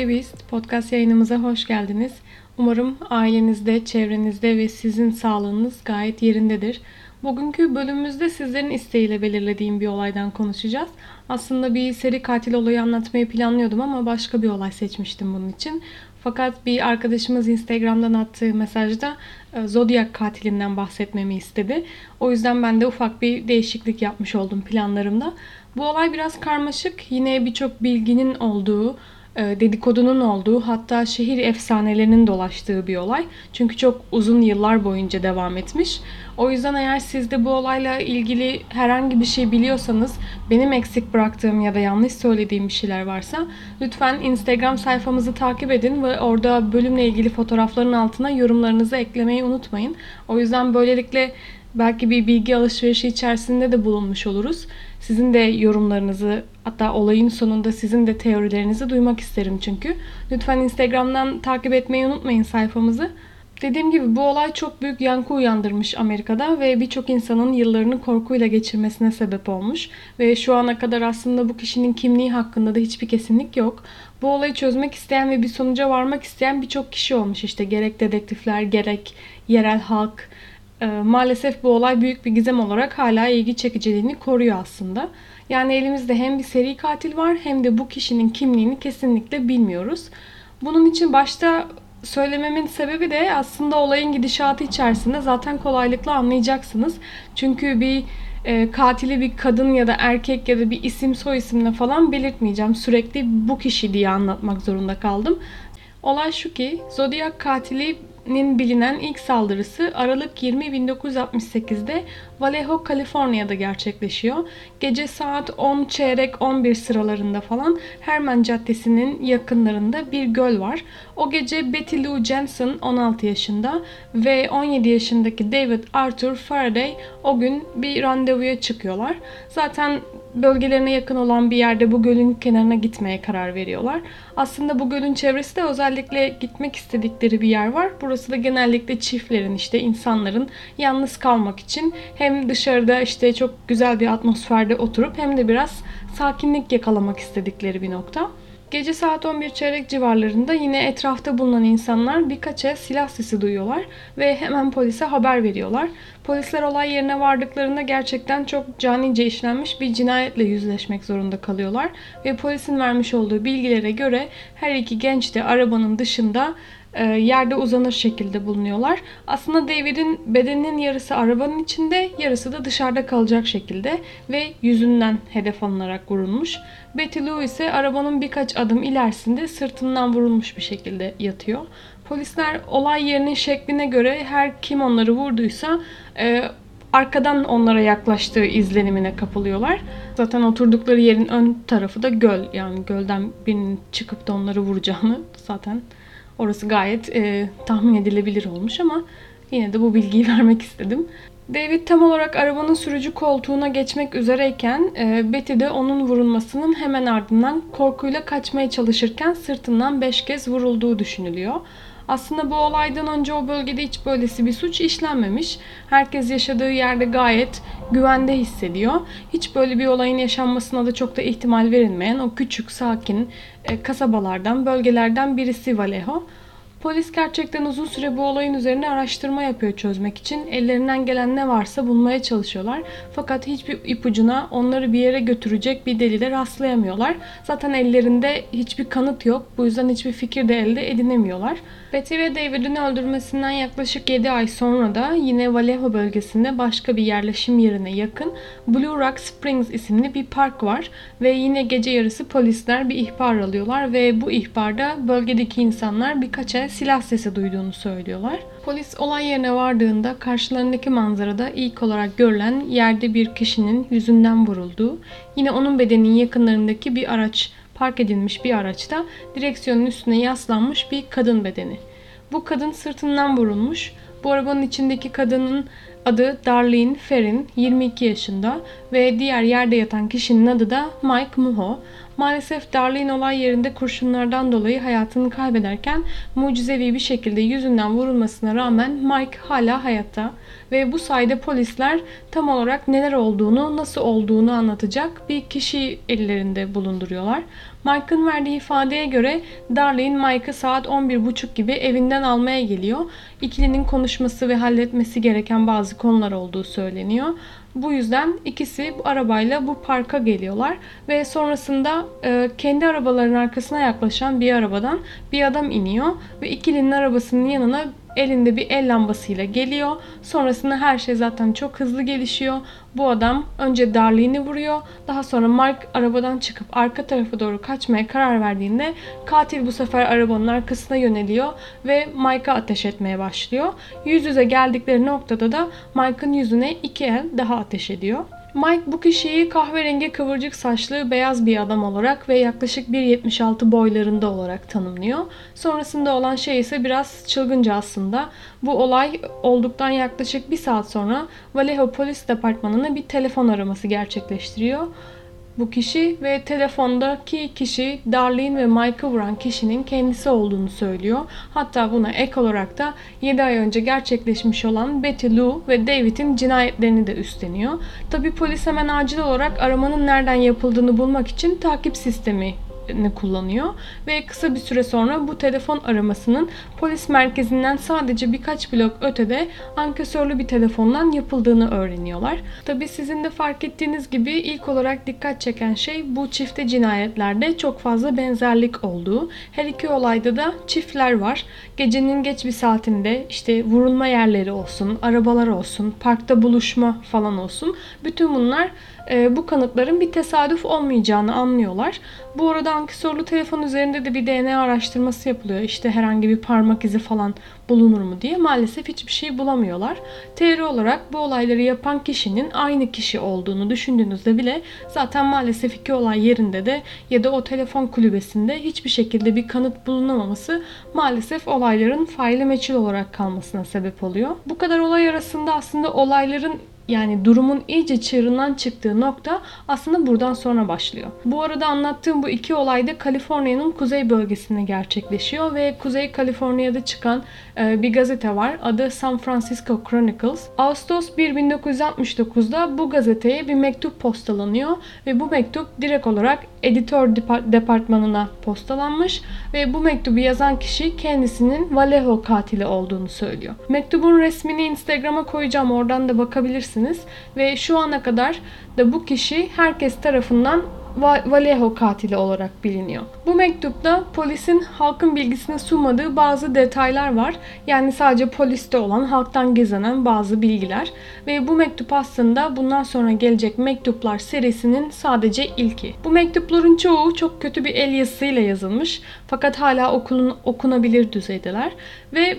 Aktivist podcast yayınımıza hoş geldiniz. Umarım ailenizde, çevrenizde ve sizin sağlığınız gayet yerindedir. Bugünkü bölümümüzde sizlerin isteğiyle belirlediğim bir olaydan konuşacağız. Aslında bir seri katil olayı anlatmayı planlıyordum ama başka bir olay seçmiştim bunun için. Fakat bir arkadaşımız Instagram'dan attığı mesajda e, Zodiac katilinden bahsetmemi istedi. O yüzden ben de ufak bir değişiklik yapmış oldum planlarımda. Bu olay biraz karmaşık. Yine birçok bilginin olduğu, dedikodunun olduğu hatta şehir efsanelerinin dolaştığı bir olay. Çünkü çok uzun yıllar boyunca devam etmiş. O yüzden eğer siz de bu olayla ilgili herhangi bir şey biliyorsanız, benim eksik bıraktığım ya da yanlış söylediğim bir şeyler varsa lütfen Instagram sayfamızı takip edin ve orada bölümle ilgili fotoğrafların altına yorumlarınızı eklemeyi unutmayın. O yüzden böylelikle belki bir bilgi alışverişi içerisinde de bulunmuş oluruz. Sizin de yorumlarınızı hatta olayın sonunda sizin de teorilerinizi duymak isterim çünkü. Lütfen Instagram'dan takip etmeyi unutmayın sayfamızı. Dediğim gibi bu olay çok büyük yankı uyandırmış Amerika'da ve birçok insanın yıllarını korkuyla geçirmesine sebep olmuş. Ve şu ana kadar aslında bu kişinin kimliği hakkında da hiçbir kesinlik yok. Bu olayı çözmek isteyen ve bir sonuca varmak isteyen birçok kişi olmuş işte gerek dedektifler gerek yerel halk. Ee, maalesef bu olay büyük bir gizem olarak hala ilgi çekiciliğini koruyor aslında. Yani elimizde hem bir seri katil var hem de bu kişinin kimliğini kesinlikle bilmiyoruz. Bunun için başta söylememin sebebi de aslında olayın gidişatı içerisinde zaten kolaylıkla anlayacaksınız. Çünkü bir e, katili bir kadın ya da erkek ya da bir isim soy isimle falan belirtmeyeceğim. Sürekli bu kişi diye anlatmak zorunda kaldım. Olay şu ki Zodiac katili nin bilinen ilk saldırısı Aralık 20 1968'de Vallejo, Kaliforniya'da gerçekleşiyor. Gece saat 10 çeyrek 11 sıralarında falan Herman Caddesi'nin yakınlarında bir göl var. O gece Betty Lou Jensen 16 yaşında ve 17 yaşındaki David Arthur Faraday o gün bir randevuya çıkıyorlar. Zaten bölgelerine yakın olan bir yerde bu gölün kenarına gitmeye karar veriyorlar. Aslında bu gölün çevresi de özellikle gitmek istedikleri bir yer var. Burası da genellikle çiftlerin işte insanların yalnız kalmak için hem dışarıda işte çok güzel bir atmosferde oturup hem de biraz sakinlik yakalamak istedikleri bir nokta. Gece saat 11 çeyrek civarlarında yine etrafta bulunan insanlar birkaç el silah sesi duyuyorlar ve hemen polise haber veriyorlar. Polisler olay yerine vardıklarında gerçekten çok canice işlenmiş bir cinayetle yüzleşmek zorunda kalıyorlar ve polisin vermiş olduğu bilgilere göre her iki genç de arabanın dışında yerde uzanır şekilde bulunuyorlar. Aslında David'in bedeninin yarısı arabanın içinde, yarısı da dışarıda kalacak şekilde ve yüzünden hedef alınarak vurulmuş. Betty Lou ise arabanın birkaç adım ilerisinde sırtından vurulmuş bir şekilde yatıyor. Polisler olay yerinin şekline göre her kim onları vurduysa e, arkadan onlara yaklaştığı izlenimine kapılıyorlar. Zaten oturdukları yerin ön tarafı da göl. Yani gölden birinin çıkıp da onları vuracağını zaten Orası gayet e, tahmin edilebilir olmuş ama yine de bu bilgiyi vermek istedim. David tam olarak arabanın sürücü koltuğuna geçmek üzereyken e, Betty de onun vurulmasının hemen ardından korkuyla kaçmaya çalışırken sırtından 5 kez vurulduğu düşünülüyor. Aslında bu olaydan önce o bölgede hiç böylesi bir suç işlenmemiş. Herkes yaşadığı yerde gayet güvende hissediyor. Hiç böyle bir olayın yaşanmasına da çok da ihtimal verilmeyen o küçük, sakin e, kasabalardan, bölgelerden birisi Vallejo. Polis gerçekten uzun süre bu olayın üzerine araştırma yapıyor çözmek için. Ellerinden gelen ne varsa bulmaya çalışıyorlar. Fakat hiçbir ipucuna onları bir yere götürecek bir delile rastlayamıyorlar. Zaten ellerinde hiçbir kanıt yok. Bu yüzden hiçbir fikir de elde edinemiyorlar. Betty ve David'in öldürmesinden yaklaşık 7 ay sonra da yine Vallejo bölgesinde başka bir yerleşim yerine yakın Blue Rock Springs isimli bir park var ve yine gece yarısı polisler bir ihbar alıyorlar ve bu ihbarda bölgedeki insanlar birkaç el silah sesi duyduğunu söylüyorlar. Polis olay yerine vardığında karşılarındaki manzarada ilk olarak görülen yerde bir kişinin yüzünden vurulduğu, yine onun bedeninin yakınlarındaki bir araç park edilmiş bir araçta direksiyonun üstüne yaslanmış bir kadın bedeni. Bu kadın sırtından vurulmuş. Bu arabanın içindeki kadının adı Darlene Ferrin, 22 yaşında ve diğer yerde yatan kişinin adı da Mike Muho. Maalesef Darlene olay yerinde kurşunlardan dolayı hayatını kaybederken mucizevi bir şekilde yüzünden vurulmasına rağmen Mike hala hayatta ve bu sayede polisler tam olarak neler olduğunu, nasıl olduğunu anlatacak bir kişi ellerinde bulunduruyorlar. Mike'ın verdiği ifadeye göre Darlene Mike'ı saat 11.30 gibi evinden almaya geliyor. İkilinin konuşması ve halletmesi gereken bazı konular olduğu söyleniyor. Bu yüzden ikisi bu arabayla bu parka geliyorlar ve sonrasında e, kendi arabalarının arkasına yaklaşan bir arabadan bir adam iniyor ve ikilinin arabasının yanına elinde bir el lambasıyla geliyor. Sonrasında her şey zaten çok hızlı gelişiyor. Bu adam önce Darlene'i vuruyor. Daha sonra Mark arabadan çıkıp arka tarafa doğru kaçmaya karar verdiğinde katil bu sefer arabanın arkasına yöneliyor ve Mike'a ateş etmeye başlıyor. Yüz yüze geldikleri noktada da Mike'ın yüzüne iki el daha ateş ediyor. Mike bu kişiyi kahverengi kıvırcık saçlı beyaz bir adam olarak ve yaklaşık 1.76 boylarında olarak tanımlıyor. Sonrasında olan şey ise biraz çılgınca aslında. Bu olay olduktan yaklaşık bir saat sonra Vallejo Polis Departmanı'na bir telefon araması gerçekleştiriyor bu kişi ve telefondaki kişi Darlene ve Mike'ı vuran kişinin kendisi olduğunu söylüyor. Hatta buna ek olarak da 7 ay önce gerçekleşmiş olan Betty Lou ve David'in cinayetlerini de üstleniyor. Tabi polis hemen acil olarak aramanın nereden yapıldığını bulmak için takip sistemi kullanıyor ve kısa bir süre sonra bu telefon aramasının polis merkezinden sadece birkaç blok ötede ankesörlü bir telefondan yapıldığını öğreniyorlar. Tabi sizin de fark ettiğiniz gibi ilk olarak dikkat çeken şey bu çifte cinayetlerde çok fazla benzerlik olduğu. Her iki olayda da çiftler var. Gecenin geç bir saatinde işte vurulma yerleri olsun, arabalar olsun, parkta buluşma falan olsun. Bütün bunlar e, bu kanıtların bir tesadüf olmayacağını anlıyorlar. Bu arada ankesörlü telefon üzerinde de bir DNA araştırması yapılıyor. İşte herhangi bir parmak izi falan bulunur mu diye. Maalesef hiçbir şey bulamıyorlar. Teori olarak bu olayları yapan kişinin aynı kişi olduğunu düşündüğünüzde bile zaten maalesef iki olay yerinde de ya da o telefon kulübesinde hiçbir şekilde bir kanıt bulunamaması maalesef olayların faili meçhul olarak kalmasına sebep oluyor. Bu kadar olay arasında aslında olayların yani durumun iyice çığırından çıktığı nokta aslında buradan sonra başlıyor. Bu arada anlattığım bu iki olay da Kaliforniya'nın kuzey bölgesinde gerçekleşiyor ve Kuzey Kaliforniya'da çıkan e, bir gazete var. Adı San Francisco Chronicles. Ağustos 1 1969'da bu gazeteye bir mektup postalanıyor ve bu mektup direkt olarak editör departmanına postalanmış ve bu mektubu yazan kişi kendisinin Vallejo katili olduğunu söylüyor. Mektubun resmini Instagram'a koyacağım oradan da bakabilirsiniz ve şu ana kadar da bu kişi herkes tarafından Vallejo katili olarak biliniyor. Bu mektupta polisin halkın bilgisine sunmadığı bazı detaylar var. Yani sadece poliste olan halktan gizlenen bazı bilgiler. Ve bu mektup aslında bundan sonra gelecek mektuplar serisinin sadece ilki. Bu mektupların çoğu çok kötü bir el yazısıyla yazılmış. Fakat hala okulun, okunabilir düzeydeler. Ve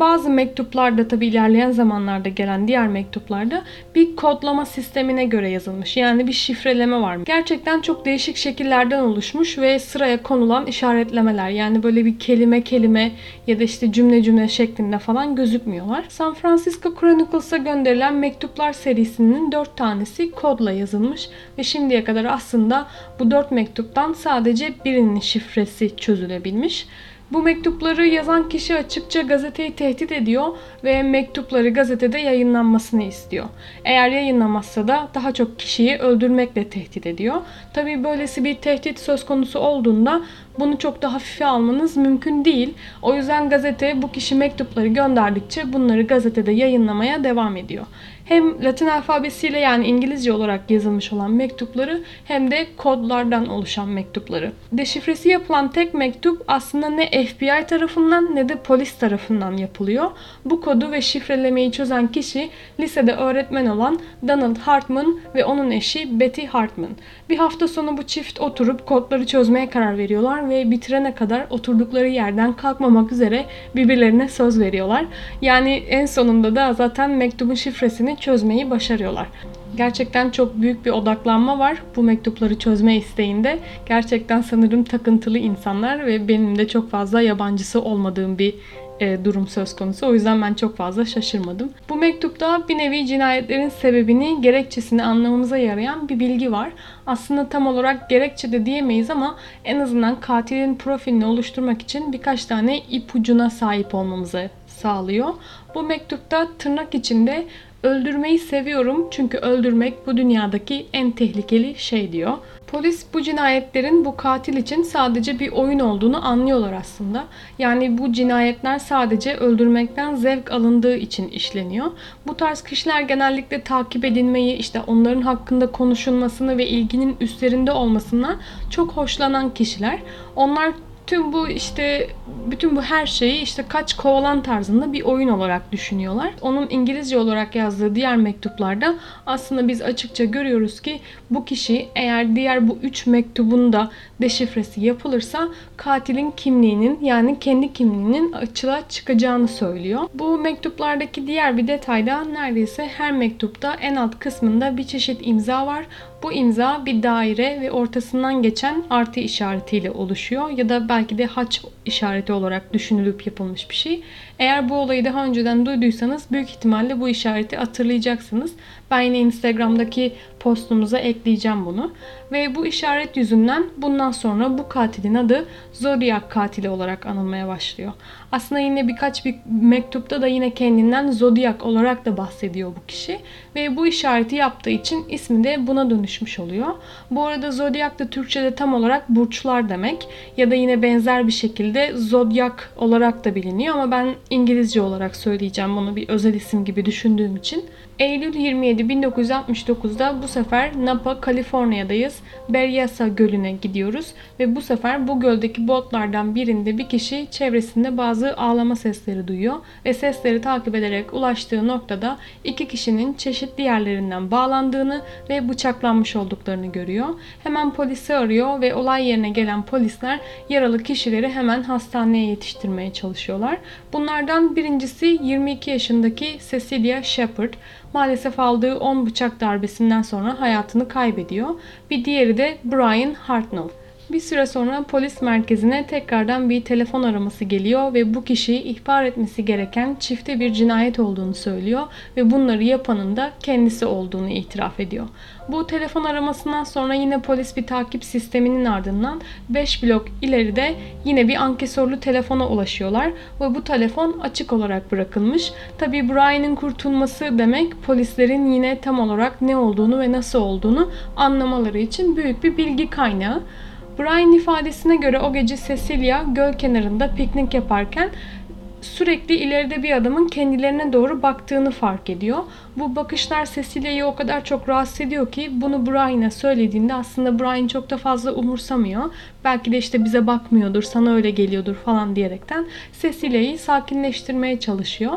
bazı mektuplarda tabi ilerleyen zamanlarda gelen diğer mektuplarda bir kodlama sistemine göre yazılmış. Yani bir şifreleme var. Gerçekten çok değişik şekillerden oluşmuş ve sıraya konulan işaretlemeler. Yani böyle bir kelime kelime ya da işte cümle cümle şeklinde falan gözükmüyorlar. San Francisco Chronicles'a gönderilen mektuplar serisinin dört tanesi kodla yazılmış ve şimdiye kadar aslında bu dört mektuptan sadece birinin şifresi çözülebilmiş. Bu mektupları yazan kişi açıkça gazeteyi tehdit ediyor ve mektupları gazetede yayınlanmasını istiyor. Eğer yayınlamazsa da daha çok kişiyi öldürmekle tehdit ediyor. Tabii böylesi bir tehdit söz konusu olduğunda bunu çok da hafife almanız mümkün değil. O yüzden gazete bu kişi mektupları gönderdikçe bunları gazetede yayınlamaya devam ediyor hem Latin alfabesiyle yani İngilizce olarak yazılmış olan mektupları hem de kodlardan oluşan mektupları. Deşifresi yapılan tek mektup aslında ne FBI tarafından ne de polis tarafından yapılıyor. Bu kodu ve şifrelemeyi çözen kişi lisede öğretmen olan Donald Hartman ve onun eşi Betty Hartman. Bir hafta sonu bu çift oturup kodları çözmeye karar veriyorlar ve bitirene kadar oturdukları yerden kalkmamak üzere birbirlerine söz veriyorlar. Yani en sonunda da zaten mektubun şifresini çözmeyi başarıyorlar. Gerçekten çok büyük bir odaklanma var bu mektupları çözme isteğinde. Gerçekten sanırım takıntılı insanlar ve benim de çok fazla yabancısı olmadığım bir e, durum söz konusu. O yüzden ben çok fazla şaşırmadım. Bu mektupta bir nevi cinayetlerin sebebini, gerekçesini anlamamıza yarayan bir bilgi var. Aslında tam olarak gerekçe de diyemeyiz ama en azından katilin profilini oluşturmak için birkaç tane ipucuna sahip olmamızı sağlıyor. Bu mektupta tırnak içinde Öldürmeyi seviyorum çünkü öldürmek bu dünyadaki en tehlikeli şey diyor. Polis bu cinayetlerin bu katil için sadece bir oyun olduğunu anlıyorlar aslında. Yani bu cinayetler sadece öldürmekten zevk alındığı için işleniyor. Bu tarz kişiler genellikle takip edilmeyi, işte onların hakkında konuşulmasını ve ilginin üstlerinde olmasına çok hoşlanan kişiler. Onlar tüm bu işte bütün bu her şeyi işte kaç kovalan tarzında bir oyun olarak düşünüyorlar. Onun İngilizce olarak yazdığı diğer mektuplarda aslında biz açıkça görüyoruz ki bu kişi eğer diğer bu üç mektubun da deşifresi yapılırsa katilin kimliğinin yani kendi kimliğinin açığa çıkacağını söylüyor. Bu mektuplardaki diğer bir detayda neredeyse her mektupta en alt kısmında bir çeşit imza var. Bu imza bir daire ve ortasından geçen artı işaretiyle oluşuyor ya da belki de haç işareti olarak düşünülüp yapılmış bir şey. Eğer bu olayı daha önceden duyduysanız büyük ihtimalle bu işareti hatırlayacaksınız. Ben yine Instagram'daki postumuza ekleyeceğim bunu. Ve bu işaret yüzünden bundan sonra bu katilin adı Zodiac katili olarak anılmaya başlıyor. Aslında yine birkaç bir mektupta da yine kendinden Zodiac olarak da bahsediyor bu kişi. Ve bu işareti yaptığı için ismi de buna dönüşmüş oluyor. Bu arada Zodiac da Türkçe'de tam olarak burçlar demek. Ya da yine benzer bir şekilde Zodiac olarak da biliniyor ama ben İngilizce olarak söyleyeceğim bunu bir özel isim gibi düşündüğüm için. Eylül 27 1969'da bu sefer Napa, Kaliforniya'dayız. Berryessa Gölü'ne gidiyoruz ve bu sefer bu göldeki botlardan birinde bir kişi çevresinde bazı ağlama sesleri duyuyor ve sesleri takip ederek ulaştığı noktada iki kişinin çeşitli yerlerinden bağlandığını ve bıçaklanmış olduklarını görüyor. Hemen polisi arıyor ve olay yerine gelen polisler yaralı kişileri hemen hastaneye yetiştirmeye çalışıyorlar. Bunlardan birincisi 22 yaşındaki Cecilia Shepard maalesef aldığı 10 bıçak darbesinden sonra hayatını kaybediyor. Bir diğeri de Brian Hartnell. Bir süre sonra polis merkezine tekrardan bir telefon araması geliyor ve bu kişiyi ihbar etmesi gereken çifte bir cinayet olduğunu söylüyor ve bunları yapanın da kendisi olduğunu itiraf ediyor. Bu telefon aramasından sonra yine polis bir takip sisteminin ardından 5 blok ileride yine bir ankesorlu telefona ulaşıyorlar ve bu telefon açık olarak bırakılmış. Tabi Brian'ın kurtulması demek polislerin yine tam olarak ne olduğunu ve nasıl olduğunu anlamaları için büyük bir bilgi kaynağı. Brian ifadesine göre o gece Cecilia göl kenarında piknik yaparken sürekli ileride bir adamın kendilerine doğru baktığını fark ediyor. Bu bakışlar Cecilia'yı o kadar çok rahatsız ediyor ki bunu Brian'a söylediğinde aslında Brian çok da fazla umursamıyor. Belki de işte bize bakmıyordur, sana öyle geliyordur falan diyerekten Cecilia'yı sakinleştirmeye çalışıyor.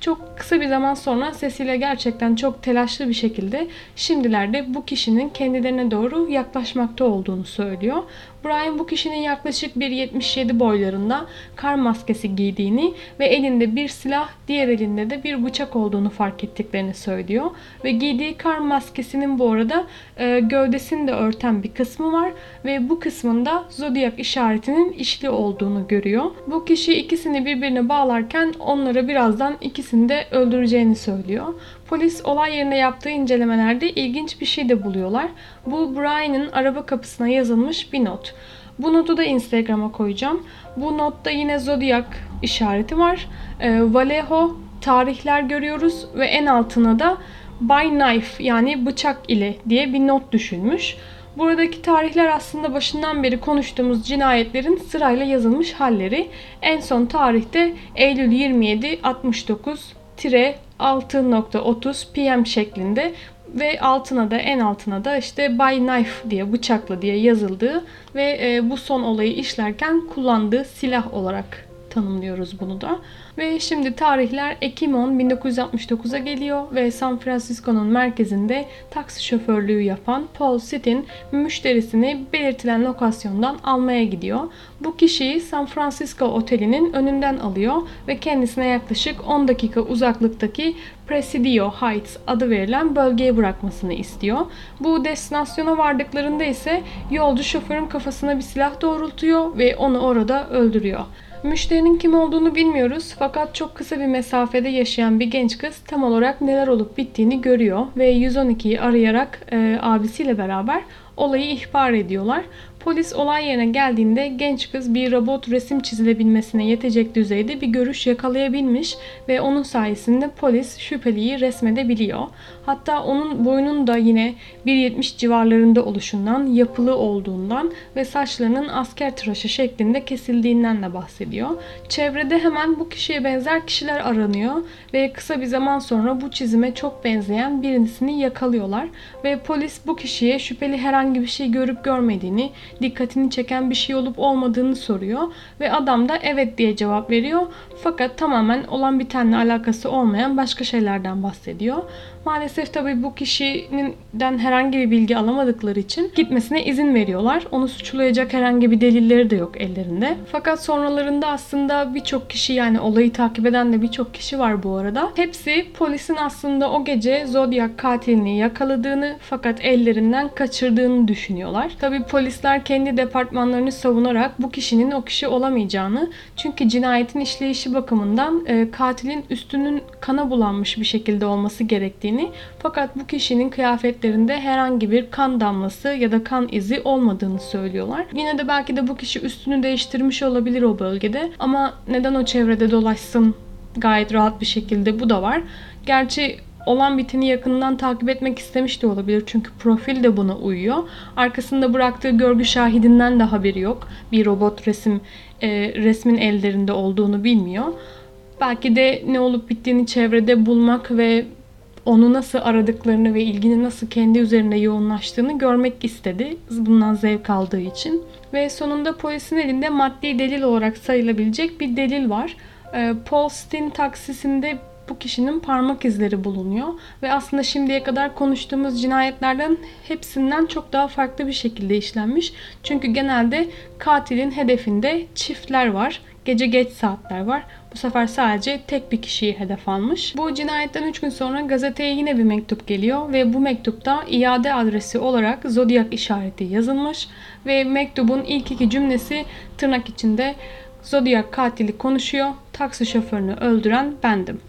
Çok kısa bir zaman sonra Cecilia gerçekten çok telaşlı bir şekilde şimdilerde bu kişinin kendilerine doğru yaklaşmakta olduğunu söylüyor. Brian bu kişinin yaklaşık 1.77 boylarında kar maskesi giydiğini ve elinde bir silah, diğer elinde de bir bıçak olduğunu fark ettiklerini söylüyor. Ve giydiği kar maskesinin bu arada e, gövdesini de örten bir kısmı var ve bu kısmında zodyak işaretinin işli olduğunu görüyor. Bu kişi ikisini birbirine bağlarken onlara birazdan ikisini de öldüreceğini söylüyor. Polis olay yerine yaptığı incelemelerde ilginç bir şey de buluyorlar. Bu Brian'ın araba kapısına yazılmış bir not. Bu notu da Instagram'a koyacağım. Bu notta yine zodyak işareti var. E, Vallejo tarihler görüyoruz ve en altına da by knife yani bıçak ile diye bir not düşülmüş. Buradaki tarihler aslında başından beri konuştuğumuz cinayetlerin sırayla yazılmış halleri. En son tarihte Eylül 27 69 6.30 PM şeklinde ve altına da en altına da işte by knife diye bıçakla diye yazıldığı ve e, bu son olayı işlerken kullandığı silah olarak tanımlıyoruz bunu da. Ve şimdi tarihler Ekim 10 1969'a geliyor ve San Francisco'nun merkezinde taksi şoförlüğü yapan Paul Sittin müşterisini belirtilen lokasyondan almaya gidiyor. Bu kişiyi San Francisco otelinin önünden alıyor ve kendisine yaklaşık 10 dakika uzaklıktaki Presidio Heights adı verilen bölgeye bırakmasını istiyor. Bu destinasyona vardıklarında ise yolcu şoförün kafasına bir silah doğrultuyor ve onu orada öldürüyor. Müşterinin kim olduğunu bilmiyoruz fakat çok kısa bir mesafede yaşayan bir genç kız tam olarak neler olup bittiğini görüyor ve 112'yi arayarak e, abisiyle beraber olayı ihbar ediyorlar. Polis olay yerine geldiğinde genç kız bir robot resim çizilebilmesine yetecek düzeyde bir görüş yakalayabilmiş ve onun sayesinde polis şüpheliyi resmedebiliyor. Hatta onun boyunun da yine 1.70 civarlarında oluşundan, yapılı olduğundan ve saçlarının asker tıraşı şeklinde kesildiğinden de bahsediyor. Çevrede hemen bu kişiye benzer kişiler aranıyor ve kısa bir zaman sonra bu çizime çok benzeyen birisini yakalıyorlar ve polis bu kişiye şüpheli herhangi bir şey görüp görmediğini, dikkatini çeken bir şey olup olmadığını soruyor ve adam da evet diye cevap veriyor. Fakat tamamen olan bitenle alakası olmayan başka şeylerden bahsediyor. Maalesef tabii bu kişiden herhangi bir bilgi alamadıkları için gitmesine izin veriyorlar. Onu suçlayacak herhangi bir delilleri de yok ellerinde. Fakat sonralarında aslında birçok kişi yani olayı takip eden de birçok kişi var bu arada. Hepsi polisin aslında o gece Zodiac katilini yakaladığını fakat ellerinden kaçırdığını düşünüyorlar. Tabii polisler kendi departmanlarını savunarak bu kişinin o kişi olamayacağını çünkü cinayetin işleyişi bakımından e, katilin üstünün kana bulanmış bir şekilde olması gerektiğini fakat bu kişinin kıyafetlerinde herhangi bir kan damlası ya da kan izi olmadığını söylüyorlar. Yine de belki de bu kişi üstünü değiştirmiş olabilir o bölgede ama neden o çevrede dolaşsın gayet rahat bir şekilde bu da var. Gerçi olan biteni yakından takip etmek istemiş de olabilir. Çünkü profil de buna uyuyor. Arkasında bıraktığı görgü şahidinden de haberi yok. Bir robot resim e, resmin ellerinde olduğunu bilmiyor. Belki de ne olup bittiğini çevrede bulmak ve onu nasıl aradıklarını ve ilgini nasıl kendi üzerinde yoğunlaştığını görmek istedi. Bundan zevk aldığı için. Ve sonunda polisin elinde maddi delil olarak sayılabilecek bir delil var. Ee, Paul Stin taksisinde bu kişinin parmak izleri bulunuyor ve aslında şimdiye kadar konuştuğumuz cinayetlerden hepsinden çok daha farklı bir şekilde işlenmiş. Çünkü genelde katilin hedefinde çiftler var. Gece geç saatler var. Bu sefer sadece tek bir kişiyi hedef almış. Bu cinayetten 3 gün sonra gazeteye yine bir mektup geliyor ve bu mektupta iade adresi olarak Zodiac işareti yazılmış ve mektubun ilk iki cümlesi tırnak içinde Zodiac katili konuşuyor, taksi şoförünü öldüren bendim.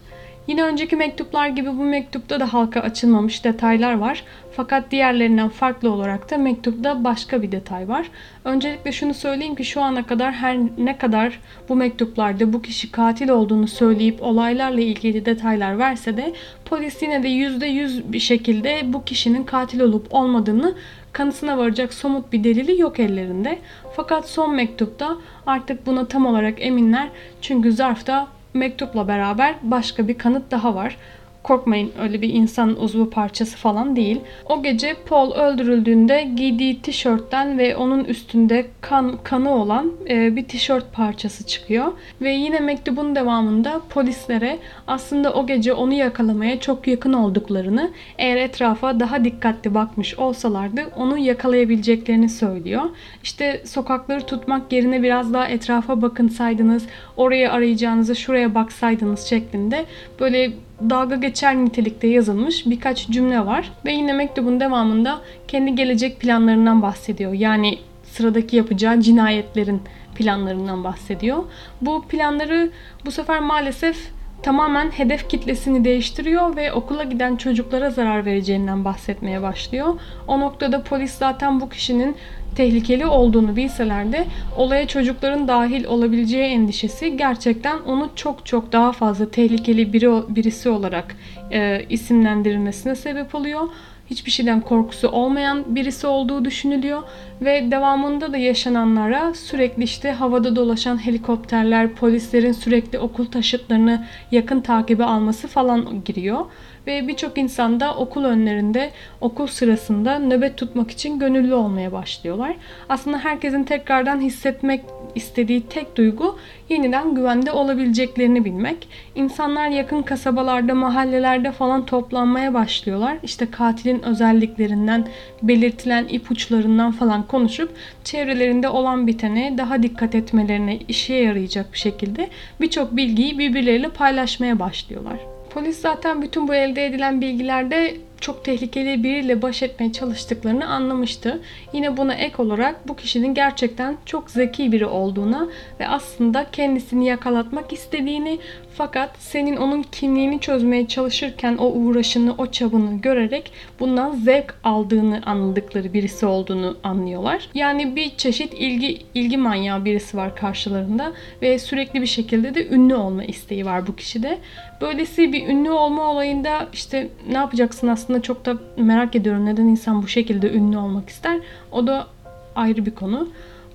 Yine önceki mektuplar gibi bu mektupta da halka açılmamış detaylar var. Fakat diğerlerinden farklı olarak da mektupta başka bir detay var. Öncelikle şunu söyleyeyim ki şu ana kadar her ne kadar bu mektuplarda bu kişi katil olduğunu söyleyip olaylarla ilgili detaylar verse de polis yine de %100 bir şekilde bu kişinin katil olup olmadığını kanısına varacak somut bir delili yok ellerinde. Fakat son mektupta artık buna tam olarak eminler. Çünkü zarfta mektupla beraber başka bir kanıt daha var. Korkmayın öyle bir insan uzvu parçası falan değil. O gece Paul öldürüldüğünde giydiği tişörtten ve onun üstünde kan kanı olan e, bir tişört parçası çıkıyor. Ve yine mektubun devamında polislere aslında o gece onu yakalamaya çok yakın olduklarını, eğer etrafa daha dikkatli bakmış olsalardı onu yakalayabileceklerini söylüyor. İşte sokakları tutmak yerine biraz daha etrafa bakınsaydınız, oraya arayacağınızı şuraya baksaydınız şeklinde böyle dalga geçer nitelikte yazılmış birkaç cümle var. Ve yine mektubun devamında kendi gelecek planlarından bahsediyor. Yani sıradaki yapacağı cinayetlerin planlarından bahsediyor. Bu planları bu sefer maalesef tamamen hedef kitlesini değiştiriyor ve okula giden çocuklara zarar vereceğinden bahsetmeye başlıyor. O noktada polis zaten bu kişinin tehlikeli olduğunu bilseler de olaya çocukların dahil olabileceği endişesi gerçekten onu çok çok daha fazla tehlikeli biri birisi olarak e, isimlendirilmesine sebep oluyor hiçbir şeyden korkusu olmayan birisi olduğu düşünülüyor ve devamında da yaşananlara sürekli işte havada dolaşan helikopterler, polislerin sürekli okul taşıtlarını yakın takibi alması falan giriyor. Ve birçok insan da okul önlerinde, okul sırasında nöbet tutmak için gönüllü olmaya başlıyorlar. Aslında herkesin tekrardan hissetmek istediği tek duygu yeniden güvende olabileceklerini bilmek. İnsanlar yakın kasabalarda, mahallelerde falan toplanmaya başlıyorlar. İşte katilin özelliklerinden, belirtilen ipuçlarından falan konuşup çevrelerinde olan bitene daha dikkat etmelerine işe yarayacak bir şekilde birçok bilgiyi birbirleriyle paylaşmaya başlıyorlar. Polis zaten bütün bu elde edilen bilgilerde çok tehlikeli biriyle baş etmeye çalıştıklarını anlamıştı. Yine buna ek olarak bu kişinin gerçekten çok zeki biri olduğuna ve aslında kendisini yakalatmak istediğini fakat senin onun kimliğini çözmeye çalışırken o uğraşını, o çabını görerek bundan zevk aldığını anladıkları birisi olduğunu anlıyorlar. Yani bir çeşit ilgi ilgi manyağı birisi var karşılarında ve sürekli bir şekilde de ünlü olma isteği var bu kişide. Böylesi bir ünlü olma olayında işte ne yapacaksın aslında çok da merak ediyorum neden insan bu şekilde ünlü olmak ister. O da ayrı bir konu.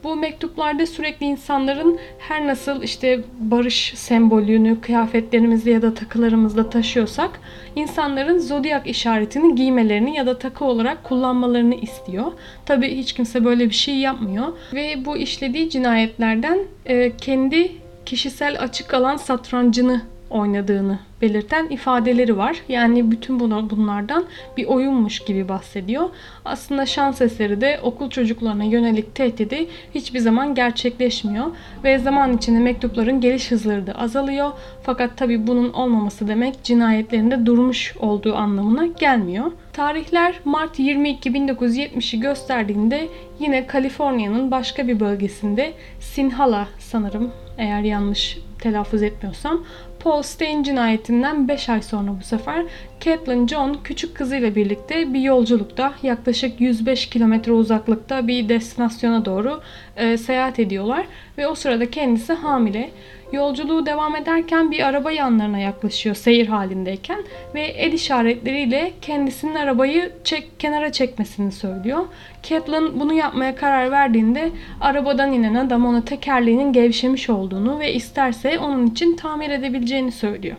Bu mektuplarda sürekli insanların her nasıl işte barış sembolünü kıyafetlerimizde ya da takılarımızda taşıyorsak insanların zodyak işaretini giymelerini ya da takı olarak kullanmalarını istiyor. Tabi hiç kimse böyle bir şey yapmıyor ve bu işlediği cinayetlerden e, kendi kişisel açık alan satrancını oynadığını belirten ifadeleri var. Yani bütün bunlardan bir oyunmuş gibi bahsediyor. Aslında şans eseri de okul çocuklarına yönelik tehdidi hiçbir zaman gerçekleşmiyor ve zaman içinde mektupların geliş hızları da azalıyor. Fakat tabi bunun olmaması demek cinayetlerinde durmuş olduğu anlamına gelmiyor. Tarihler Mart 22 1970'i gösterdiğinde yine Kaliforniya'nın başka bir bölgesinde Sinhala sanırım eğer yanlış telaffuz etmiyorsam Paul Stein cinayetinden 5 ay sonra bu sefer Caitlin John küçük kızıyla birlikte bir yolculukta yaklaşık 105 kilometre uzaklıkta bir destinasyona doğru e, seyahat ediyorlar ve o sırada kendisi hamile. Yolculuğu devam ederken bir araba yanlarına yaklaşıyor seyir halindeyken ve el işaretleriyle kendisinin arabayı çek, kenara çekmesini söylüyor. Catelyn bunu yapmaya karar verdiğinde arabadan inen adam ona tekerleğinin gevşemiş olduğunu ve isterse onun için tamir edebileceğini söylüyor.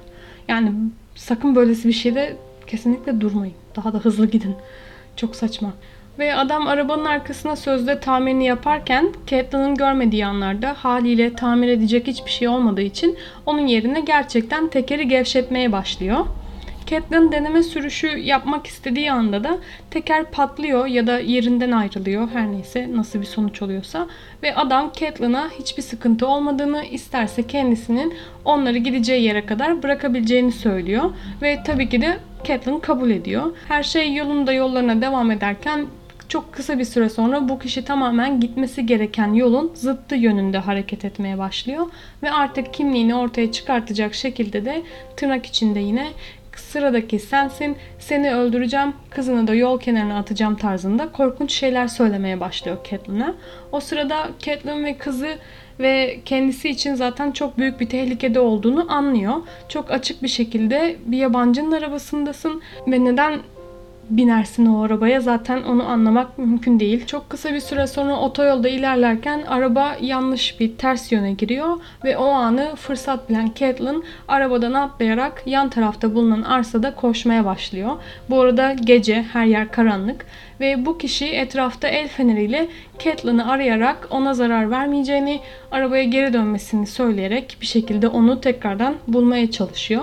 Yani sakın böylesi bir şeyde kesinlikle durmayın. Daha da hızlı gidin. Çok saçma. Ve adam arabanın arkasına sözde tamirini yaparken Catelyn'ın görmediği anlarda haliyle tamir edecek hiçbir şey olmadığı için onun yerine gerçekten tekeri gevşetmeye başlıyor. Catelyn deneme sürüşü yapmak istediği anda da teker patlıyor ya da yerinden ayrılıyor. Her neyse nasıl bir sonuç oluyorsa. Ve adam Catelyn'a hiçbir sıkıntı olmadığını isterse kendisinin onları gideceği yere kadar bırakabileceğini söylüyor. Ve tabii ki de Catelyn kabul ediyor. Her şey yolunda yollarına devam ederken çok kısa bir süre sonra bu kişi tamamen gitmesi gereken yolun zıttı yönünde hareket etmeye başlıyor ve artık kimliğini ortaya çıkartacak şekilde de tırnak içinde yine sıradaki sensin, seni öldüreceğim, kızını da yol kenarına atacağım tarzında korkunç şeyler söylemeye başlıyor Catelyn'e. O sırada Catelyn ve kızı ve kendisi için zaten çok büyük bir tehlikede olduğunu anlıyor. Çok açık bir şekilde bir yabancının arabasındasın ve neden binersin o arabaya zaten onu anlamak mümkün değil. Çok kısa bir süre sonra otoyolda ilerlerken araba yanlış bir ters yöne giriyor ve o anı fırsat bilen Catelyn arabadan atlayarak yan tarafta bulunan arsada koşmaya başlıyor. Bu arada gece her yer karanlık ve bu kişi etrafta el feneriyle Catelyn'ı arayarak ona zarar vermeyeceğini, arabaya geri dönmesini söyleyerek bir şekilde onu tekrardan bulmaya çalışıyor.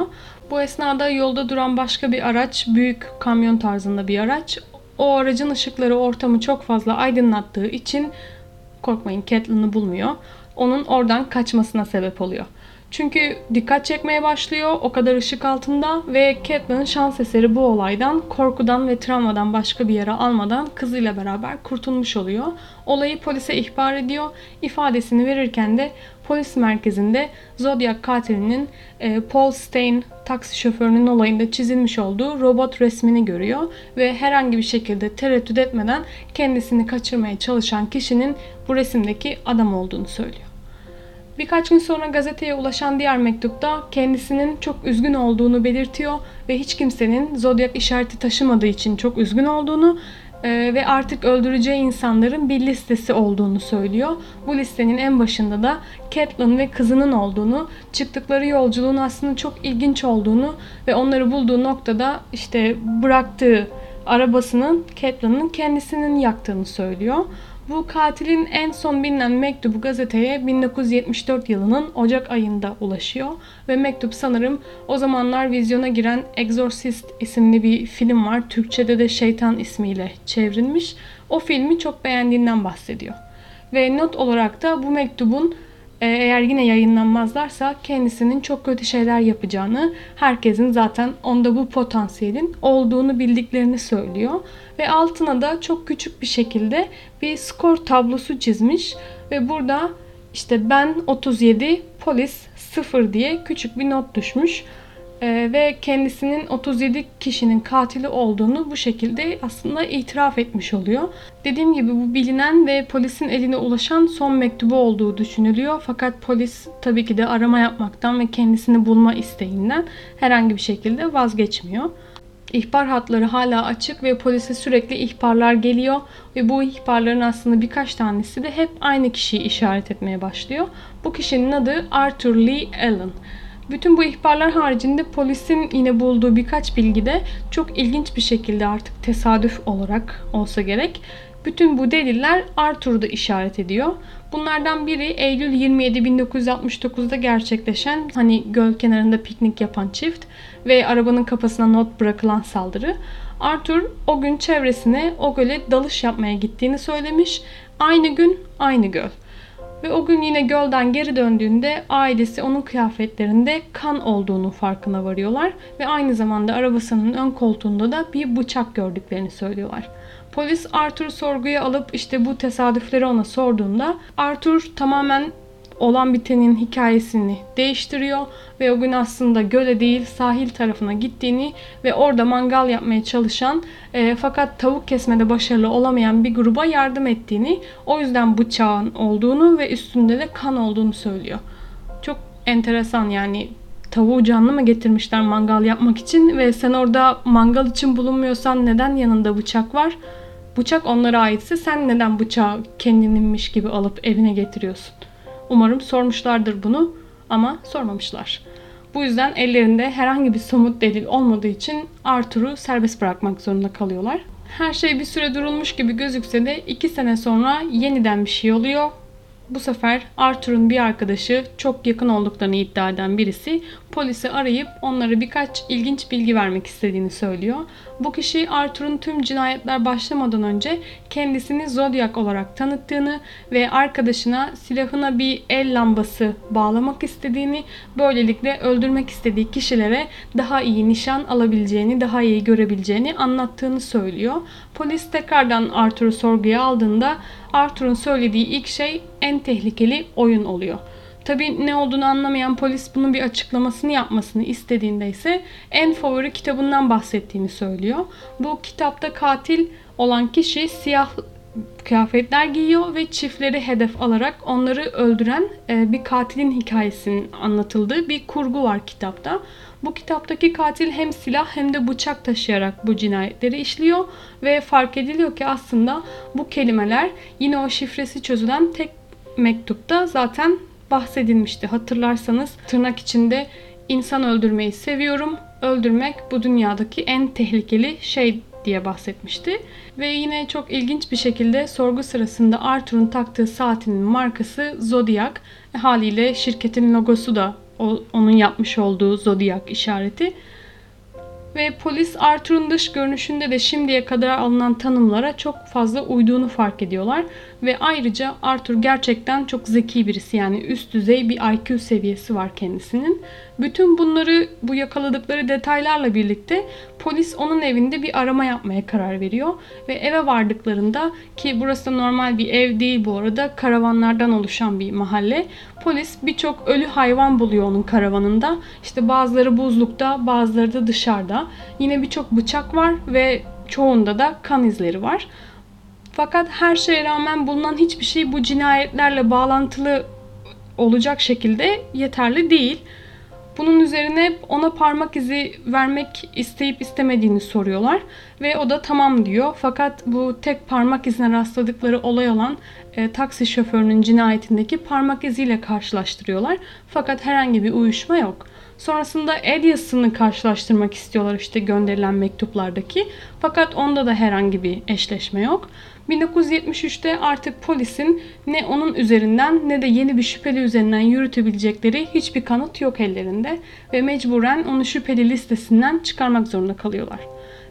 Bu esnada yolda duran başka bir araç, büyük kamyon tarzında bir araç. O aracın ışıkları ortamı çok fazla aydınlattığı için korkmayın Catelyn'ı bulmuyor. Onun oradan kaçmasına sebep oluyor. Çünkü dikkat çekmeye başlıyor o kadar ışık altında ve Catelyn şans eseri bu olaydan korkudan ve travmadan başka bir yere almadan kızıyla beraber kurtulmuş oluyor. Olayı polise ihbar ediyor. İfadesini verirken de polis merkezinde Zodiac katilinin e, Paul Stein taksi şoförünün olayında çizilmiş olduğu robot resmini görüyor ve herhangi bir şekilde tereddüt etmeden kendisini kaçırmaya çalışan kişinin bu resimdeki adam olduğunu söylüyor. Birkaç gün sonra gazeteye ulaşan diğer mektupta kendisinin çok üzgün olduğunu belirtiyor ve hiç kimsenin zodyak işareti taşımadığı için çok üzgün olduğunu e, ve artık öldüreceği insanların bir listesi olduğunu söylüyor. Bu listenin en başında da Catelyn ve kızının olduğunu, çıktıkları yolculuğun aslında çok ilginç olduğunu ve onları bulduğu noktada işte bıraktığı arabasının Catelyn'ın kendisinin yaktığını söylüyor. Bu katilin en son bilinen mektubu gazeteye 1974 yılının Ocak ayında ulaşıyor ve mektup sanırım o zamanlar vizyona giren Exorcist isimli bir film var. Türkçede de Şeytan ismiyle çevrilmiş. O filmi çok beğendiğinden bahsediyor. Ve not olarak da bu mektubun e, eğer yine yayınlanmazlarsa kendisinin çok kötü şeyler yapacağını, herkesin zaten onda bu potansiyelin olduğunu bildiklerini söylüyor. Ve altına da çok küçük bir şekilde bir skor tablosu çizmiş ve burada işte ben 37, polis 0 diye küçük bir not düşmüş. Ee, ve kendisinin 37 kişinin katili olduğunu bu şekilde aslında itiraf etmiş oluyor. Dediğim gibi bu bilinen ve polisin eline ulaşan son mektubu olduğu düşünülüyor. Fakat polis tabii ki de arama yapmaktan ve kendisini bulma isteğinden herhangi bir şekilde vazgeçmiyor. İhbar hatları hala açık ve polise sürekli ihbarlar geliyor ve bu ihbarların aslında birkaç tanesi de hep aynı kişiyi işaret etmeye başlıyor. Bu kişinin adı Arthur Lee Allen. Bütün bu ihbarlar haricinde polisin yine bulduğu birkaç bilgi de çok ilginç bir şekilde artık tesadüf olarak olsa gerek. Bütün bu deliller Arthur'u işaret ediyor. Bunlardan biri Eylül 27 1969'da gerçekleşen hani göl kenarında piknik yapan çift ve arabanın kapısına not bırakılan saldırı. Arthur o gün çevresine o göle dalış yapmaya gittiğini söylemiş. Aynı gün aynı göl. Ve o gün yine gölden geri döndüğünde ailesi onun kıyafetlerinde kan olduğunu farkına varıyorlar ve aynı zamanda arabasının ön koltuğunda da bir bıçak gördüklerini söylüyorlar. Polis Arthur sorguya alıp işte bu tesadüfleri ona sorduğunda Arthur tamamen olan bitenin hikayesini değiştiriyor ve o gün aslında göle değil sahil tarafına gittiğini ve orada mangal yapmaya çalışan e, fakat tavuk kesmede başarılı olamayan bir gruba yardım ettiğini o yüzden bıçağın olduğunu ve üstünde de kan olduğunu söylüyor. Çok enteresan yani tavuğu canlı mı getirmişler mangal yapmak için ve sen orada mangal için bulunmuyorsan neden yanında bıçak var? Bıçak onlara aitse sen neden bıçağı kendininmiş gibi alıp evine getiriyorsun? Umarım sormuşlardır bunu ama sormamışlar. Bu yüzden ellerinde herhangi bir somut delil olmadığı için Arthur'u serbest bırakmak zorunda kalıyorlar. Her şey bir süre durulmuş gibi gözükse de iki sene sonra yeniden bir şey oluyor bu sefer Arthur'un bir arkadaşı çok yakın olduklarını iddia eden birisi polisi arayıp onlara birkaç ilginç bilgi vermek istediğini söylüyor. Bu kişi Arthur'un tüm cinayetler başlamadan önce kendisini Zodiac olarak tanıttığını ve arkadaşına silahına bir el lambası bağlamak istediğini, böylelikle öldürmek istediği kişilere daha iyi nişan alabileceğini, daha iyi görebileceğini anlattığını söylüyor. Polis tekrardan Arthur'u sorguya aldığında Arthur'un söylediği ilk şey en tehlikeli oyun oluyor. Tabi ne olduğunu anlamayan polis bunun bir açıklamasını yapmasını istediğinde ise en favori kitabından bahsettiğini söylüyor. Bu kitapta katil olan kişi siyah kıyafetler giyiyor ve çiftleri hedef alarak onları öldüren e, bir katilin hikayesinin anlatıldığı bir kurgu var kitapta. Bu kitaptaki katil hem silah hem de bıçak taşıyarak bu cinayetleri işliyor ve fark ediliyor ki aslında bu kelimeler yine o şifresi çözülen tek mektupta zaten bahsedilmişti. Hatırlarsanız tırnak içinde insan öldürmeyi seviyorum. Öldürmek bu dünyadaki en tehlikeli şey diye bahsetmişti. Ve yine çok ilginç bir şekilde sorgu sırasında Arthur'un taktığı saatinin markası Zodiac. Haliyle şirketin logosu da onun yapmış olduğu Zodiac işareti. Ve polis Arthur'un dış görünüşünde de şimdiye kadar alınan tanımlara çok fazla uyduğunu fark ediyorlar. Ve ayrıca Arthur gerçekten çok zeki birisi yani üst düzey bir IQ seviyesi var kendisinin. Bütün bunları bu yakaladıkları detaylarla birlikte polis onun evinde bir arama yapmaya karar veriyor. Ve eve vardıklarında ki burası normal bir ev değil bu arada karavanlardan oluşan bir mahalle. Polis birçok ölü hayvan buluyor onun karavanında. İşte bazıları buzlukta bazıları da dışarıda. Yine birçok bıçak var ve çoğunda da kan izleri var. Fakat her şeye rağmen bulunan hiçbir şey bu cinayetlerle bağlantılı olacak şekilde yeterli değil. Bunun üzerine ona parmak izi vermek isteyip istemediğini soruyorlar ve o da tamam diyor. Fakat bu tek parmak izine rastladıkları olay olan e, taksi şoförünün cinayetindeki parmak iziyle karşılaştırıyorlar. Fakat herhangi bir uyuşma yok. Sonrasında Elias'ını karşılaştırmak istiyorlar işte gönderilen mektuplardaki. Fakat onda da herhangi bir eşleşme yok. 1973'te artık polisin ne onun üzerinden ne de yeni bir şüpheli üzerinden yürütebilecekleri hiçbir kanıt yok ellerinde ve mecburen onu şüpheli listesinden çıkarmak zorunda kalıyorlar.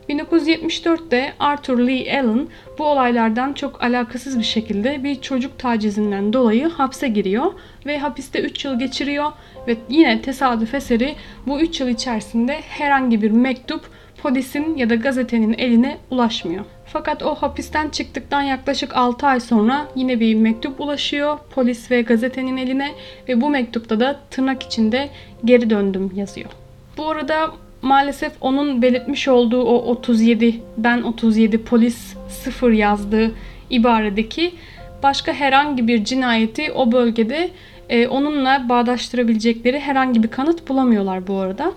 1974'te Arthur Lee Allen bu olaylardan çok alakasız bir şekilde bir çocuk tacizinden dolayı hapse giriyor ve hapiste 3 yıl geçiriyor ve yine tesadüf eseri bu 3 yıl içerisinde herhangi bir mektup polisin ya da gazetenin eline ulaşmıyor. Fakat o hapisten çıktıktan yaklaşık 6 ay sonra yine bir mektup ulaşıyor polis ve gazetenin eline ve bu mektupta da tırnak içinde geri döndüm yazıyor. Bu arada maalesef onun belirtmiş olduğu o 37 ben 37 polis 0 yazdığı ibaredeki başka herhangi bir cinayeti o bölgede e, onunla bağdaştırabilecekleri herhangi bir kanıt bulamıyorlar bu arada.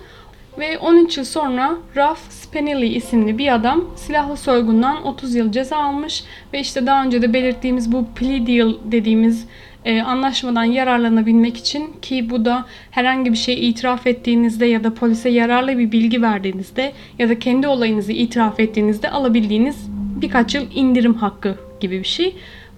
Ve 13 yıl sonra Ralph Spinelli isimli bir adam silahlı soygundan 30 yıl ceza almış ve işte daha önce de belirttiğimiz bu plea deal dediğimiz e, anlaşmadan yararlanabilmek için ki bu da herhangi bir şey itiraf ettiğinizde ya da polise yararlı bir bilgi verdiğinizde ya da kendi olayınızı itiraf ettiğinizde alabildiğiniz birkaç yıl indirim hakkı gibi bir şey.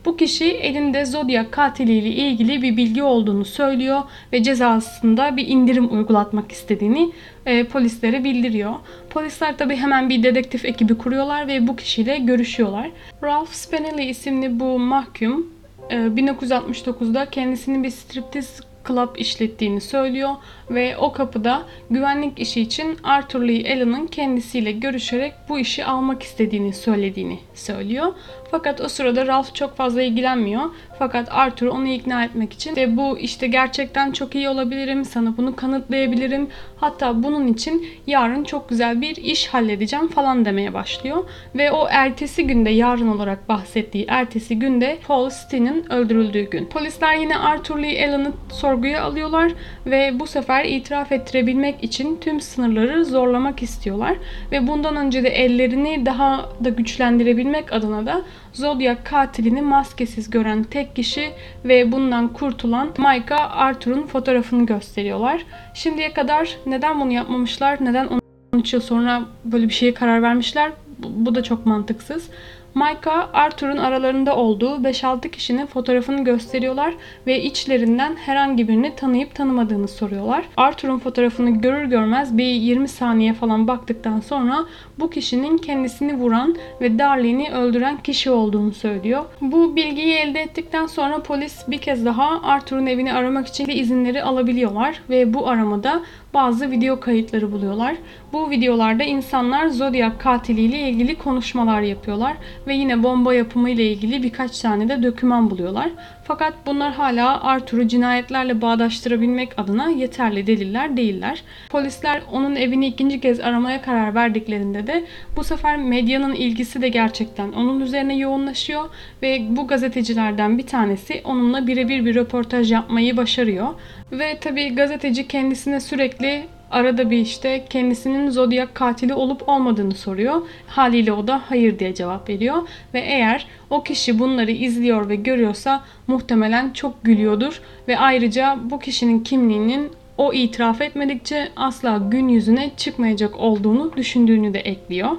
Bu kişi elinde Zodiac katiliyle ilgili bir bilgi olduğunu söylüyor ve cezasında bir indirim uygulatmak istediğini e, polislere bildiriyor. Polisler tabi hemen bir dedektif ekibi kuruyorlar ve bu kişiyle görüşüyorlar. Ralph Spinelli isimli bu mahkum 1969'da e, kendisinin bir striptiz club işlettiğini söylüyor ve o kapıda güvenlik işi için Arthur Lee Allen'ın kendisiyle görüşerek bu işi almak istediğini söylediğini söylüyor. Fakat o sırada Ralph çok fazla ilgilenmiyor. Fakat Arthur onu ikna etmek için de bu işte gerçekten çok iyi olabilirim, sana bunu kanıtlayabilirim. Hatta bunun için yarın çok güzel bir iş halledeceğim falan demeye başlıyor. Ve o ertesi günde yarın olarak bahsettiği ertesi günde Paul Steen'in öldürüldüğü gün. Polisler yine Arthur Lee Allen'ı sorguya alıyorlar ve bu sefer itiraf ettirebilmek için tüm sınırları zorlamak istiyorlar. Ve bundan önce de ellerini daha da güçlendirebilmek adına da Zodiac katilini maskesiz gören tek kişi ve bundan kurtulan Micah Arthur'un fotoğrafını gösteriyorlar. Şimdiye kadar neden bunu yapmamışlar, neden 13 yıl sonra böyle bir şeye karar vermişler bu da çok mantıksız. Micah, Arthur'un aralarında olduğu 5-6 kişinin fotoğrafını gösteriyorlar ve içlerinden herhangi birini tanıyıp tanımadığını soruyorlar. Arthur'un fotoğrafını görür görmez bir 20 saniye falan baktıktan sonra bu kişinin kendisini vuran ve Darlene'i öldüren kişi olduğunu söylüyor. Bu bilgiyi elde ettikten sonra polis bir kez daha Arthur'un evini aramak için izinleri alabiliyorlar ve bu aramada bazı video kayıtları buluyorlar. Bu videolarda insanlar Zodiac katiliyle ilgili konuşmalar yapıyorlar ve yine bomba yapımı ile ilgili birkaç tane de döküman buluyorlar. Fakat bunlar hala Arthur'u cinayetlerle bağdaştırabilmek adına yeterli deliller değiller. Polisler onun evini ikinci kez aramaya karar verdiklerinde de bu sefer medyanın ilgisi de gerçekten onun üzerine yoğunlaşıyor ve bu gazetecilerden bir tanesi onunla birebir bir röportaj yapmayı başarıyor. Ve tabii gazeteci kendisine sürekli arada bir işte kendisinin zodyak katili olup olmadığını soruyor. Haliyle o da hayır diye cevap veriyor. Ve eğer o kişi bunları izliyor ve görüyorsa muhtemelen çok gülüyordur. Ve ayrıca bu kişinin kimliğinin o itiraf etmedikçe asla gün yüzüne çıkmayacak olduğunu düşündüğünü de ekliyor.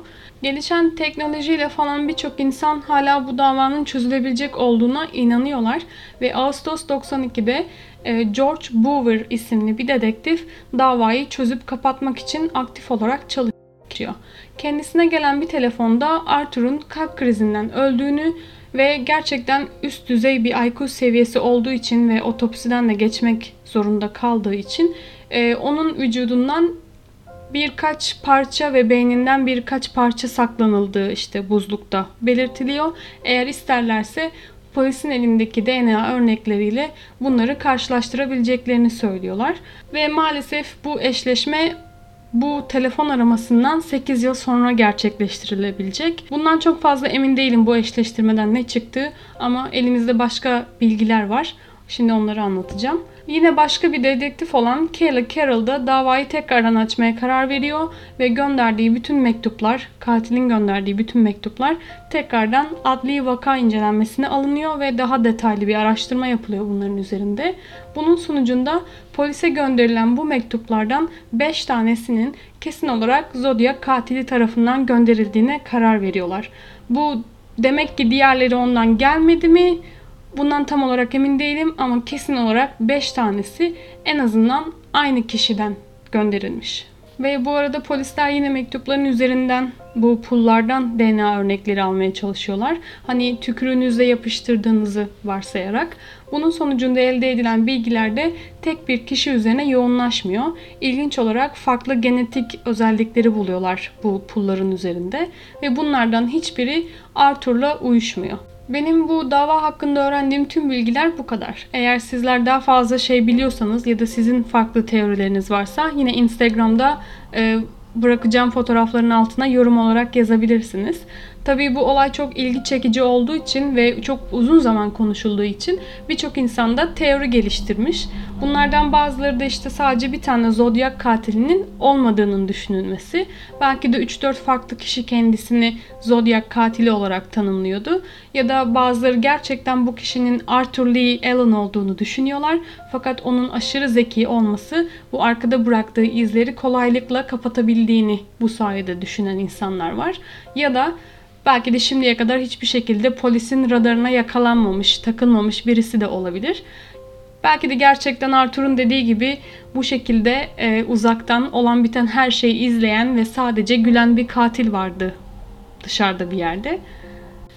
Gelişen teknolojiyle falan birçok insan hala bu davanın çözülebilecek olduğuna inanıyorlar ve Ağustos 92'de e, George Boover isimli bir dedektif davayı çözüp kapatmak için aktif olarak çalışıyor. Kendisine gelen bir telefonda Arthur'un kalp krizinden öldüğünü ve gerçekten üst düzey bir IQ seviyesi olduğu için ve otopsiden de geçmek zorunda kaldığı için e, onun vücudundan birkaç parça ve beyninden birkaç parça saklanıldığı işte buzlukta belirtiliyor. Eğer isterlerse polisin elindeki DNA örnekleriyle bunları karşılaştırabileceklerini söylüyorlar. Ve maalesef bu eşleşme bu telefon aramasından 8 yıl sonra gerçekleştirilebilecek. Bundan çok fazla emin değilim bu eşleştirmeden ne çıktı ama elimizde başka bilgiler var. Şimdi onları anlatacağım. Yine başka bir dedektif olan Kelly Carroll da davayı tekrardan açmaya karar veriyor ve gönderdiği bütün mektuplar, katilin gönderdiği bütün mektuplar tekrardan adli vaka incelenmesine alınıyor ve daha detaylı bir araştırma yapılıyor bunların üzerinde. Bunun sonucunda polise gönderilen bu mektuplardan 5 tanesinin kesin olarak Zodiac katili tarafından gönderildiğine karar veriyorlar. Bu Demek ki diğerleri ondan gelmedi mi? Bundan tam olarak emin değilim ama kesin olarak 5 tanesi en azından aynı kişiden gönderilmiş. Ve bu arada polisler yine mektupların üzerinden bu pullardan DNA örnekleri almaya çalışıyorlar. Hani tükürüğünüzle yapıştırdığınızı varsayarak. Bunun sonucunda elde edilen bilgiler de tek bir kişi üzerine yoğunlaşmıyor. İlginç olarak farklı genetik özellikleri buluyorlar bu pulların üzerinde. Ve bunlardan hiçbiri Arthur'la uyuşmuyor. Benim bu dava hakkında öğrendiğim tüm bilgiler bu kadar. Eğer sizler daha fazla şey biliyorsanız ya da sizin farklı teorileriniz varsa yine Instagram'da e, bırakacağım fotoğrafların altına yorum olarak yazabilirsiniz. Tabii bu olay çok ilgi çekici olduğu için ve çok uzun zaman konuşulduğu için birçok insan da teori geliştirmiş. Bunlardan bazıları da işte sadece bir tane zodyak katilinin olmadığının düşünülmesi. Belki de 3-4 farklı kişi kendisini zodyak katili olarak tanımlıyordu. Ya da bazıları gerçekten bu kişinin Arthur Lee Allen olduğunu düşünüyorlar. Fakat onun aşırı zeki olması bu arkada bıraktığı izleri kolaylıkla kapatabildiğini bu sayede düşünen insanlar var. Ya da Belki de şimdiye kadar hiçbir şekilde polisin radarına yakalanmamış, takılmamış birisi de olabilir. Belki de gerçekten Arthur'un dediği gibi bu şekilde e, uzaktan olan biten her şeyi izleyen ve sadece gülen bir katil vardı dışarıda bir yerde.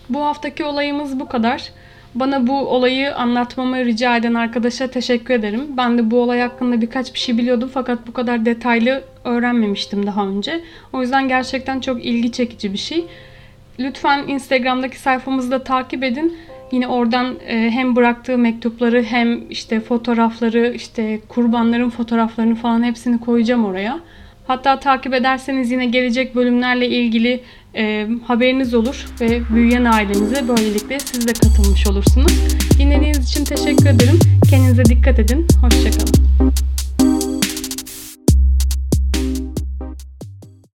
Bu haftaki olayımız bu kadar. Bana bu olayı anlatmamı rica eden arkadaşa teşekkür ederim. Ben de bu olay hakkında birkaç bir şey biliyordum fakat bu kadar detaylı öğrenmemiştim daha önce. O yüzden gerçekten çok ilgi çekici bir şey. Lütfen Instagram'daki sayfamızı da takip edin. Yine oradan e, hem bıraktığı mektupları hem işte fotoğrafları, işte kurbanların fotoğraflarını falan hepsini koyacağım oraya. Hatta takip ederseniz yine gelecek bölümlerle ilgili e, haberiniz olur ve büyüyen ailenize böylelikle siz de katılmış olursunuz. Dinlediğiniz için teşekkür ederim. Kendinize dikkat edin. Hoşçakalın.